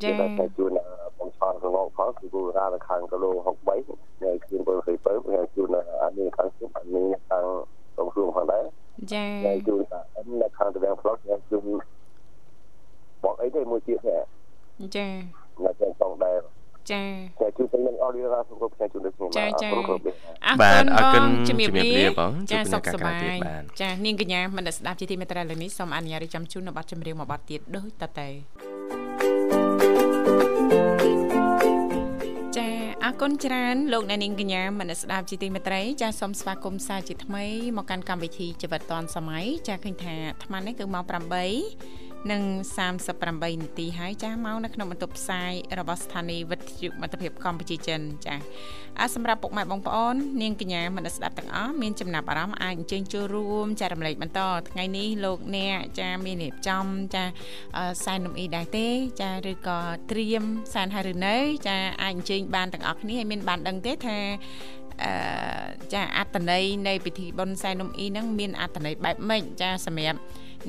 ចា៎តែជួនបងឆានកន្លងផងគឺគូរានៅខាងគីឡូ63នៅខៀវពលស្រីពើហើយជួនអានេះខាងខ្ញុំអានេះខាងក្នុងខ្លួនផងដែរចា៎ហើយជួនអាននៅខាងទៅផ្លូវខ្ញុំជួនបងអីទេមួយទៀតចា៎នៅខាងចុងដែរចាចាជួយពេញនឹងអស់លីរ៉ាសង្គមផ្សាយជូនដល់ខ្ញុំចាចាបាទអរគុណជំរាបលាបងចាសុខសប្បាយចានាងកញ្ញាមិនស្ដាប់ជាទីមេត្រីលើនេះសូមអនុញ្ញាតរៀបចំជូននៅប័ណ្ណចម្រៀងមួយប័ណ្ណទៀតដូចតទៅ អរគុណច្រើនលោកអ្នកនាងកញ្ញាមនស្ដាប់ជាទីមេត្រីចាសសូមស្វាគមន៍សាជាថ្មីមកកាន់កម្មវិធីជីវិតឌွန်សម័យចាសឃើញថាអាត្មានេះគឺម៉ោង8 និង38នាទីហើយចាស់មកនៅក្នុងបន្ទប់ផ្សាយរបស់ស្ថានីយ៍វិទ្យុមិត្តភាពកម្ពុជាចិនចាអាសម្រាប់ពុកម៉ែបងប្អូននាងកញ្ញាមនស្ដាប់ទាំងអស់មានចំណាប់អារម្មណ៍អាចអញ្ជើញចូលរួមចែករំលែកបន្តថ្ងៃនេះលោកអ្នកចាមានរៀបចំចាសែននំអ៊ីដែរទេ ចាឬក៏ត្រៀមសែនហើយឬនៅ ចាអាចអញ្ជើញបានទាំងអស់គ្នាឲ្យមានបានដឹងទេថាអឺចាអត្តន័យនៃពិធីបុណ្យសែននំអ៊ីហ្នឹងមានអត្តន័យបែបម៉េចចាសម្រាប់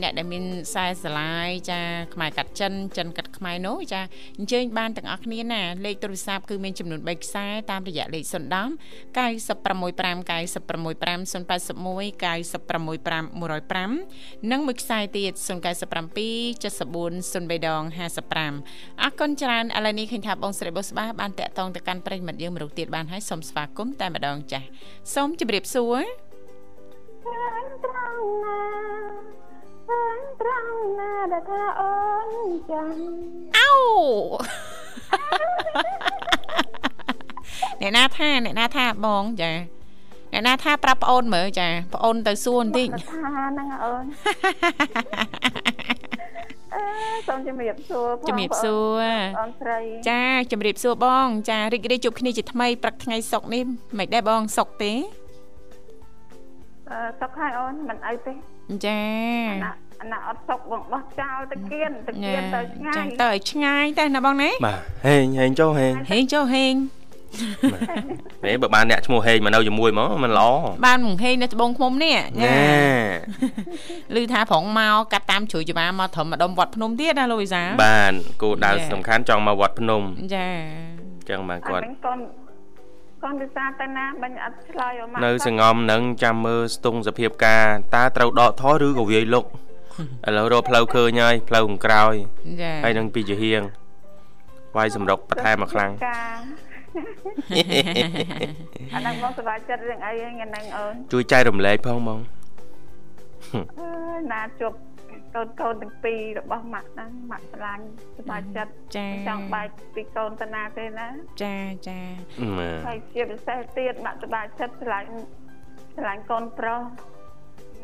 អ្នកដែលមានខ្សែស្រឡាយចាខ្មែរកាត់ចិនចិនកាត់ខ្មែរនោះចាអញ្ជើញបានទាំងអស់គ្នាណាលេខទូរស័ព្ទគឺមានចំនួន3ខ្សែតាមរយៈលេខ010 965 965 081 965 105និងមួយខ្សែទៀត097 74 03ដង55អរគុណច្រើនឥឡូវនេះឃើញថាបងស្រីបុស្បាបានតាក់ទងទៅកាន់ប្រិយមិត្តយើងមរុខទៀតបានហើយសូមស្វាគមន៍តែម្ដងចាស់សូមជម្រាបសួរត្រង់ណា ត្រង់ណាដែលថាអូនចាំអោអ្នកណាថាអ្នកណាថាបងចាអ្នកណាថាប្រាប់ប្អូនមើលចាប្អូនទៅសួរបន្តិចថាហ្នឹងអូនអឺសូមជំរាបសួរផងជំរាបសួរអូនស្រីចាជំរាបសួរបង ចារីករាយជួបគ្នាជាថ្មីព្រឹកថ្ងៃសុក្រនេះមិនដែរបងសុក្រទេអឺសុកហើយអូនមិនអីទេ ចាអាណាអាណាអត់សុកបងបោះចោលទៅគៀនទៅគៀនទៅឆ្ងាចាយទៅឲ្យឆ្ងាយតែណាបងណាបាទហេងហេងចូលហេងហេងចូលហេងហេបើបានអ្នកឈ្មោះហេងមកនៅជាមួយមកมันល្អបានមង្ហេងនៅត្បូងឃុំនេះណែឮថាប្រងមកកាត់តាមជ្រួយច្បារមកត្រឹមម្ដុំវត្តភ្នំទៀតណាលោកវិសាលបានគោលដៅចា៎សំខាន់ចង់មកវត្តភ្នំចាអញ្ចឹងបានអាគាត់ហ្នឹងកូន កូនវិសាទៅណាបាញ់អត់ឆ្លើយអមកនៅសងំនឹងចាំមើលស្ទង់សភាពការតើត្រូវដកថយឬក៏វាយលុកឥឡូវរកផ្លូវឃើញហើយផ្លូវខាងក្រោយចាហើយនឹងពីជាហៀងវាយសម្រុកបន្ថែមមកខ្លាំងការអាហ្នឹងបងសប្បាយចិត្តរឿងអីហ្នឹងអាហ្នឹងអូនជួយចែករំលែកផងបងអឺណាជួប កូនកូនទាំងពីររបស់ម៉ាក់ហ្នឹងម៉ាក់ឆ្លាញ់សប្បាយចិត្តចាចង់បែកពីកូនតាណាទេណាចាចាមើលហើយជាពិសេសទៀតម៉ាក់សប្បាយចិត្តឆ្លាញ់ឆ្លាញ់កូនប្រុស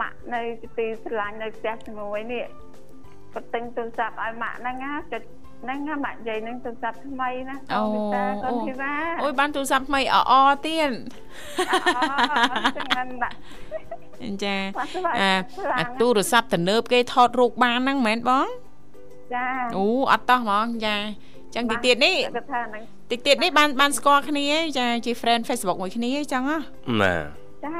ម៉ាក់នៅទីឆ្លាញ់នៅផ្ទះជាមួយនេះគាត់ទិញទូរស័ព្ទឲ្យម៉ាក់ហ្នឹងណាចុច ហ្នឹងណាម៉ាក់និយាយហ្នឹងទូរស័ព្ទថ្មីណាកូនវិសាកូនធីវ៉ាអូយបានទូរស័ព្ទថ្មីអអទៀតអូចឹងហ្នឹងម៉ាក់ចាម៉ាក់សប្បាយអាខ្លាំងអាទូរស័ព្ទទំនើបគេថតរូបបានហ្នឹងមែនបងចាអូអត់តោះហ្មងចាចឹងតិចទៀតនេះគាត់ថាហ្នឹងតិចទៀតនេះបានបានស្គាល់គ្នាហើយចាជា friend Facebook មួយគ្នាអញ្ចឹងហ៎ណាចា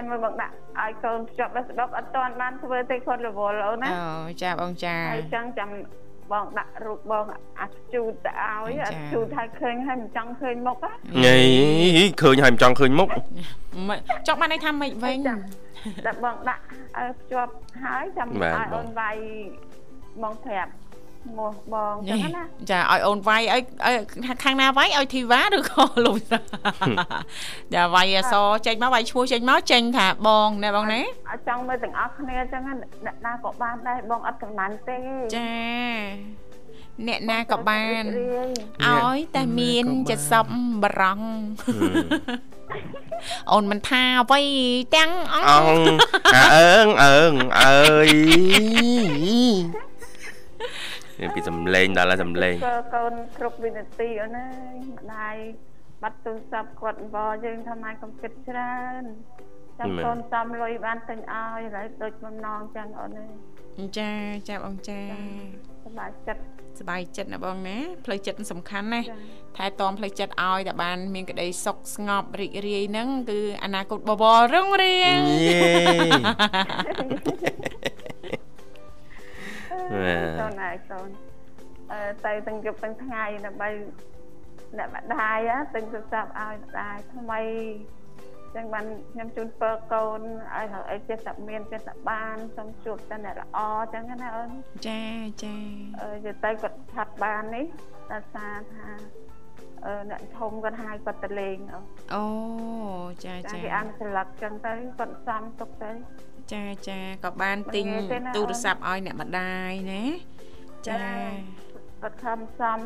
ចាំមើលចាំមើលបងដាក់ឲ្យកូនភ្ជាប់បេះស្ដុកអត់តាន់បានធ្វើទេគាត់រវល់អូនណាអូចាបងចាហើយចឹងចាំបងដាក់រូបបងអាជូតទៅឲ្យចាអាជូតឲ្យឃើញហើយមិនចង់ឃើញមុខណាញ៉ៃឃើញហើយមិនចង់ឃើញមុខមិនចង់បានន័យថាម៉េចវិញចាំដាក់បងដាក់ឲ្យភ្ជាប់ហើយចាំបាទឲ្យបងអូនវាយមកប្រាប់ ឈ្មោះបងចឹងណាចាឲ្យអូនវាយឲ្យឲ្យខាងណាវាយឲ្យធីវ៉ាឬក៏លោកវិសាចាវាយអសចេញមកវាយឈ្មោះចេញមកចេញថាបងណែបងណាឲ្យចង់មើលទាំងអស់គ្នាចឹងណាអ្នកណាក៏បានដែរបងអត់កំណាន់ទេចាអ្នកណាក៏បានរីករាយឲ្យតែមានចិត្តសពបរងអូនមិនថាអ្វីទាំងអអងងអាអើងអើងអើយ នេះពីសំលេងដល់ហើយសំលេង ក៏កូនគ្រប់វិនាទីអូនអើយម្ដាយបាត់ទូរស័ព្ទគាត់អង្វរយើងថាម៉ែកុំគិតច្រើនចាំ មែន កូនសំលុយបានទិញឲ្យឥឡូវដូចបំណងចឹងអូនអើយ ចាចាបងចា សប្បាយចិត្ត សบายចិត្តណាបងណាផ្លូវចិត្តសំខាន់ណាស់ ចា ថែទាំផ្លូវចិត្តឲ្យតែបាន មានក្តីសុខស្ងប់រីករាយហ្នឹងគឺអនាគតបវររុងរៀង យេ កូនហើយកូនអឺទៅទាំងយប់ទាំងថ្ងៃដើម្បីអ្នកម្ដាយណាទិញទូរស័ព្ទឲ្យម្ដាយថ្មីចឹងបានខ្ញុំជូនពរកូនឲ្យហៅអីចេះតែមានចេះតែបានសូមជួបតែអ្នកល្អចឹងណាអូនចាចាអឺទៅទៅគាត់ឆាត់បាននេះដោយសារថាអឺអ្នកធំគាត់ហៅគាត់ទៅលេងអូអូចាចាចាគេអានស្លឹកចឹងទៅគាត់សំទុកទៅ ចាចាក៏បានទិញមិនងាយទេណាទូរស័ព្ទឲ្យអ្នកម្ដាយណាចាគាត់ខំសំ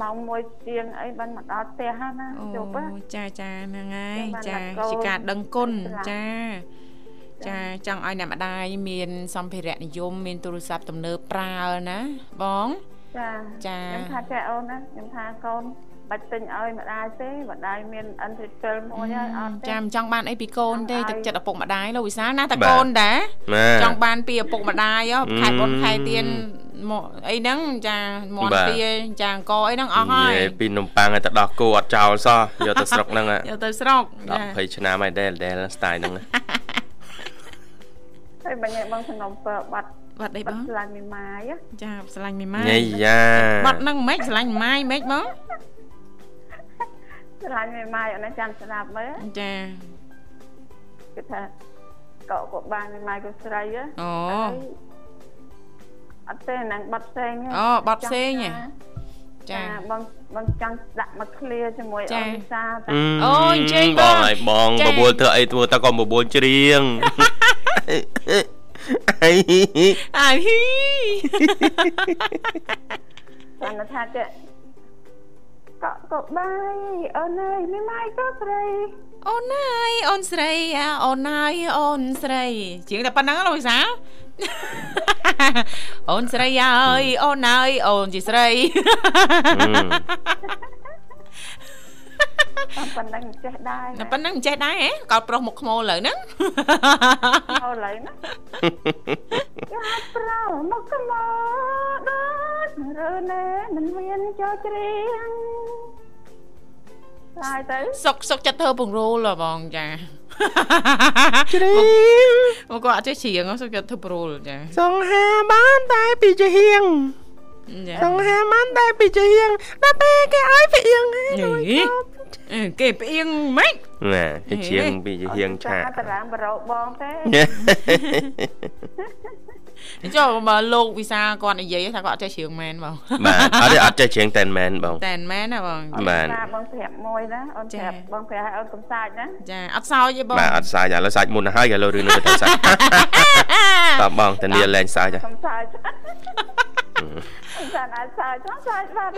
ម៉ោង1ជាងអីបានមកដល់ផ្ទះហើយណាអូជប់ណាចាចាហ្នឹងហើយចឹចាងបានដាក់កូនជាការដឹងគុណស្លាប់ចាចាចង់ឲ្យអ្នកម្ដាយមានសម្ភារៈនិយមមានទូរស័ព្ទទំនើបប្រើណាបងចាចាខ្ញុំថាចេះអូនណាខ្ញុំថាកូន បាច់ទិញឲ្យម្ដាយទេម្ដាយមានអិនទ្រីពិលមួយហើយអត់ទេចាមិនចង់បានអីពីកូនទេចង់ឲ្យទឹកចិត្តឪពុកម្ដាយលោកវិសាលណាតែបាទកូនដែរម៉ែចង់បានពីឪពុកម្ដាយហ៎ខែបុណ្យខែទៀនមកអីហ្នឹងចាមន់បាទទាចាអង្គអីហ្នឹងអស់ហើយយេពីនំប៉័ងឲ្យទៅដោះគោអត់ចោលសោះយកទៅស្រុកហ្នឹងយកទៅស្រុកដល់ចា20ឆ្នាំហើយដែលដែលស្ទាយហ្នឹងហើយបាញ់ឲ្យបងសំណុំពើបាត់បាត់អីបបាត់ងស្លាញ់មីម៉ាយណាចាស្រឡាញ់មីម៉ាយញ៉ៃយ៉ាបាត់ហ្នឹងមិនស្រឡាញ់ម៉ាយមិនបង ស្លាញ់មីម៉ាយអូនណាចាំស្ដាប់មើលចាគឺថាកក់ក៏បានមីម៉ាយក៏ស្រីហ៎អូហើយអត់ទេហ្នឹងបាត់ផ្សេងទេអូបាត់ផ្សេងហ៎ចាចាបងបងចង់ដាក់មកឃ្លាជាមួយចាអូនវិសាតាអូអញ្ជើញបបងងហើយបងចាបបួលធ្វើអីធ្វើតែក៏បបួលច្រៀងអីអាហ៊ីគាត់ថាចេះ កក់ក៏បាយអូនអើយមីម៉ាយក៏ស្រីអូនហើយអូនស្រីអាអូនហើយអូនស្រីជាងតែប៉ុណ្្នឹងលោកវិសាលអូនស្រីហើយអូនហើយអូនជាស្រីតាម ប៉ុណ្ណឹងចេះដែរតែប៉ុណ្្នឹងមិនចេះដែរហ៎កោតប្រុសមុខខ្មោលលើហ្នឹងអូឡៃណាយ៉ាប្រោមកកលោដូចរើណែមិនមានចូលច្រៀងហើយទៅសុកសុកចិត្តធ្វើពង្រូលហ៎បងចាជ្រៀងមកគាត់អត់ចេះច្រៀងហ៎សុកចិត្តធ្វើពង្រូលចាសង្ហាបានតែពីជាហៀងចាសង្ហាបានតែពីជាហៀងដល់ពេលគេឲ្យពីហៀងហើយនេះអឺ គេផ្អៀងម៉េចណាគេជាងពីជាហៀងឆាកតារាមបរោបងទេចុះបើលោកវិសាគាត់និយាយថាគាត់អត់ចេះច្រៀងមែនបងបាទអត់ទេអត់ចេះជាងតែនមែនបងតែមិនមែនណាបងបាទចាបងប្រាប់មួយណាអូនចាប្រាប់បងប្រាប់ឲ្យអូនកំសាចណាចាអត់សោចទេបងបាទអត់សាច់ឥឡូវសាច់មុនទៅហើយឥឡូវរឿងនេះទៅសាច់តបបងតានីលែងសាច់ហើយកំសាច កំសាចអាចសាចកំសាចបាន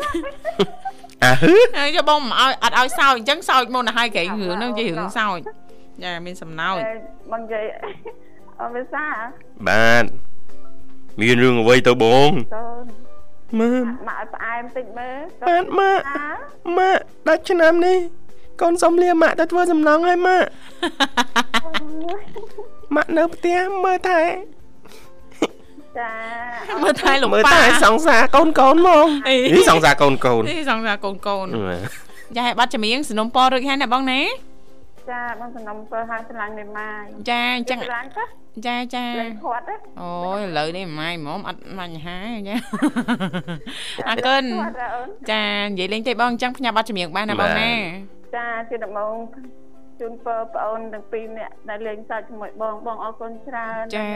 អាហឺហើយចុះបងមិនឲ្យអត់ឲ្យសោចអញ្ចឹងសោចមុនទៅហើយក្រែងរឿងហ្នឹងជារឿងសោចចាមានសំណោចបងនិយាយអូនវិសាបាទមានរឿងអ្វីទៅបងកូនម៉ាមកឲ្យផ្អែមតិចមើលបាទម៉ាក់ណាម៉ាក់ដាច់ឆ្នាំនេះកូនសុំលាម៉ាក់ទៅធ្វើសំណងឲ្យម៉ាក់ម៉ាក់នៅផ្ទះមើលថែ ចាមើលថែលោកមើលប៉ាថែសង្សារកូនកូនមកអីនេះសង្សារកូនកូននេះសង្សារកូនកូនចាឲ្យបាត់ចម្រៀងสนុំពររួចហើយណាបងណាចាបងសំណុំពើហើយឆ្លាញ់មេម៉ាយចាអញ្ចឹងឆ្លាញ់ទៅចាចាលេងខាត់ទេអូយឥឡូវនេះម៉ាយហ្មងអត់បញ្ហាចាអរគុណខាត់អូនចានិយាយលេងទេបងអញ្ចឹងផ្ញើបាត់ចម្រៀងបានណាបងណាចាជាដំបងជូនពើប្អូនទាំងពីរនាក់ដែលលេងសើចជាមួយបងបងអរគុណច្រើនចា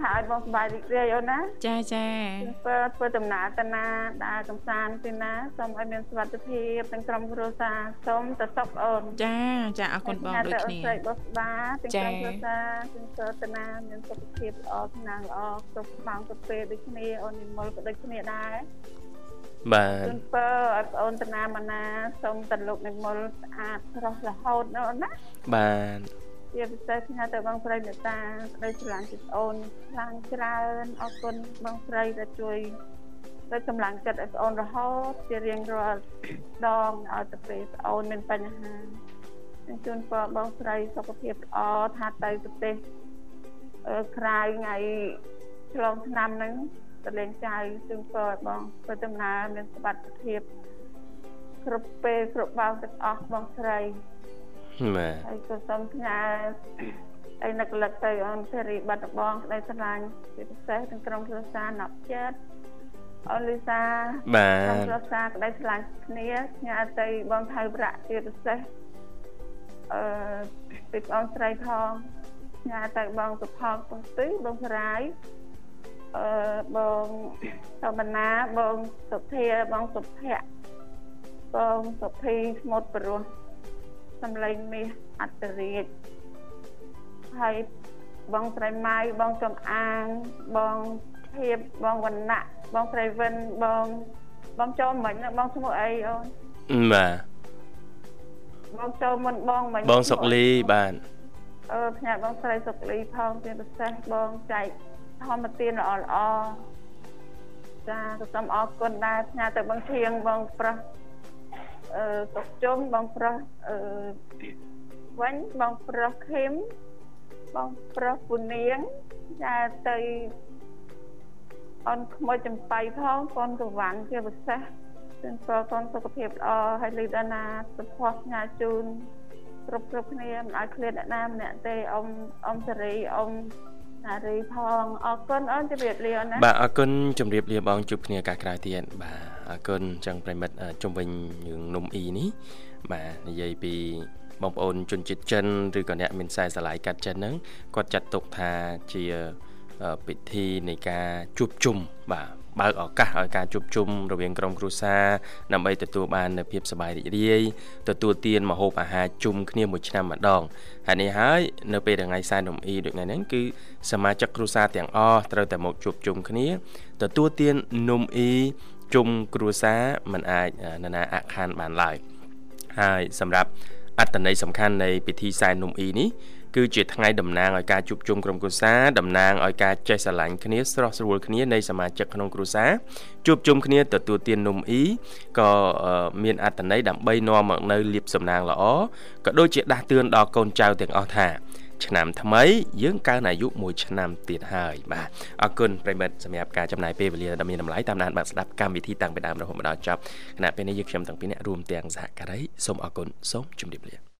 ថាឲ្យបងសប្បាយរីករាយអូនណាចាចាជូនពើធ្វើដំណើរទៅណាដើរកំសាន្តទៅណាសូមឲ្យមានសុវត្ថិភាពទាំងក្រុមគ្រួសារសូមទៅសុខអូនចាចាអរគុណបងដូចគ្នាស្រីបងស្បាទាំងចា៎ក្រុមគ្រួសារទាំងសតនាមានសុខភាពល្អស្នាល្អគ្រប់ម៉ោងគ្រប់ពេលដូចគ្នាអូននិមលក៏ដូចគ្នាដែរបាទជូនពើឲ្យប្អូនតាណាម៉ាណាសូមតលោកនិមលស្អាតស្រស់រហូតណាអូនណាបាទ ជាពិសេសខ្ញុំទៅបងស្រីមេត្តាក្តីស្រឡាញ់ពីប្អូនខ្លាំងច្រើនអរគុណបងស្រីដែលជួយទៅកម្លាំងចិត្តឲ្យប្អូនរហូតជារៀងរាល់ដងឲ្យទៅពេលប្អូនមានបញ្ហាខ្ញុំជូនពរបងស្រីសុខភាពល្អថាទៅប្រទេសអឺក្រៅថ្ងៃឆ្លងឆ្នាំហ្នឹងទៅលេងចៅជូនពរឲ្យបងធ្វើដំណើរមានសុខភាពគ្រប់ពេលគ្រប់បោទាំងអស់បងស្រី បាទហើយក៏សូមផ្ញើអីនឹកលឹកទៅអូនសេរីបាត់ដំបងក្តីស្រឡាញ់ជាពិសេសទាំងក្រុមគ្រួសារណប់ចិត្តអូនលីសាបាក្រុមទគ្រួសារក្តីស្រឡាញ់គ្នាផ្ញើទៅបងថៅប្រាក់ជាពិសេសអឺពីបងស្រីផងផ្ញើទៅបងសុផងទាំងពីរបងសរាយអឺបងសមណាបងសុធាបងសុភ័ក្របងសុភីស្មុតព្រោះ សំឡេងមាសអត្តរាជហើយបងស្រីម៉ៅបងកំអាងបងធៀបបងវណ្ណៈបងស្រីវិនបងបងចូលមិញណាបងឈ្មោះអីអូនបាទបងចូលមុនបងមិញបងសុកលីបាទអឺផ្ញើបងស្រីសុកលីផងជាពិសេសបងចែកធម្មទានល្អល្អចាក៏សូមអរគុណដែរផ្ញើទៅបងធៀងបងប្រុសអឺ សុកជុំបងប្រុសអឺវិញបងប្រុសខឹមបងប្រុសពូនាងចាទៅអូនក្មួយចំបៃផងកូនកវ៉ាន់ជាពិសេសជូនពរកូនសុខភាពល្អហើយលីដាណាសុភ័ក្រផ្ញើជូនគ្រប់គ្រប់គ្នាមិនឲ្យឃ្លាតអ្នកណាម្នាក់ទេអ៊ំអ៊ំសេរីអ៊ំ នារីផងអរគុណអូនជម្រាបលាអូនណាបាទអរគុណជម្រាបលាបងជួបគ្នាឱកាសក្រោយទៀតបាទអរគុណចឹងប្រិមិត្តអឺជុំវិញរឿងនំអ៊ីនេះបាទនិយាយពីបងប្អូនជនជាតិចិនឬក៏អ្នកមានខ្សែស្រឡាយកាត់ចិនហ្នឹងគាត់ចាត់ទុកថាជាអឺពិធីនៃការជួបជុំបាទ បើកឱកាសឲ្យការជួបជុំរវាងក្រុមគ្រួសារដើម្បីទទួលបាននូវភាពសប្បាយរីករាយទទួលទានម្ហូបអាហារជុំគ្នាមួយឆ្នាំម្ដងហើយនេះហើយនៅពេលថ្ងៃសែននំអ៊ីដូចថ្ងៃហ្នឹងគឺសមាជិកគ្រួសារទាំងអស់ត្រូវតែមកជួបជុំគ្នាទទួលទាននំអ៊ីជុំគ្រួសារมันអាចនរណាអខានបានឡើយហើយសម្រាប់អត្តន័យសំខាន់នៃពិធីសែននំអ៊ីនេះ គឺជាថ្ងៃតំណាងឲ្យការជួបជុំក្រុមគ្រួសារតំណាងឲ្យការចេះស្រឡាញ់គ្នាស្រស់ស្រួលគ្នានៃសមាជិកក្នុងគ្រួសារជួបជុំគ្នាទទួលទាននំអ៊ីក៏មានអត្តន័យដើម្បីនាំមកនៅលៀបសំណាងល្អក៏ដូចជាដាស់តឿនដល់កូនចៅទាំងអស់ថាឆ្នាំថ្មីយើងកើនអាយុ1ឆ្នាំទៀតហើយបាទអរគុណប្រិមិត្តសម្រាប់ការចំណាយពេលវេលាដ៏មានតម្លៃតាមដានបាទស្ដាប់កម្មវិធីតាំងពីដើមរហូតមកដល់ចប់គណៈពេលនេះយើងខ្ញុំទាំងពីរនាក់រួមទាំងសហការីសូមអរគុណសូមជម្រាបលា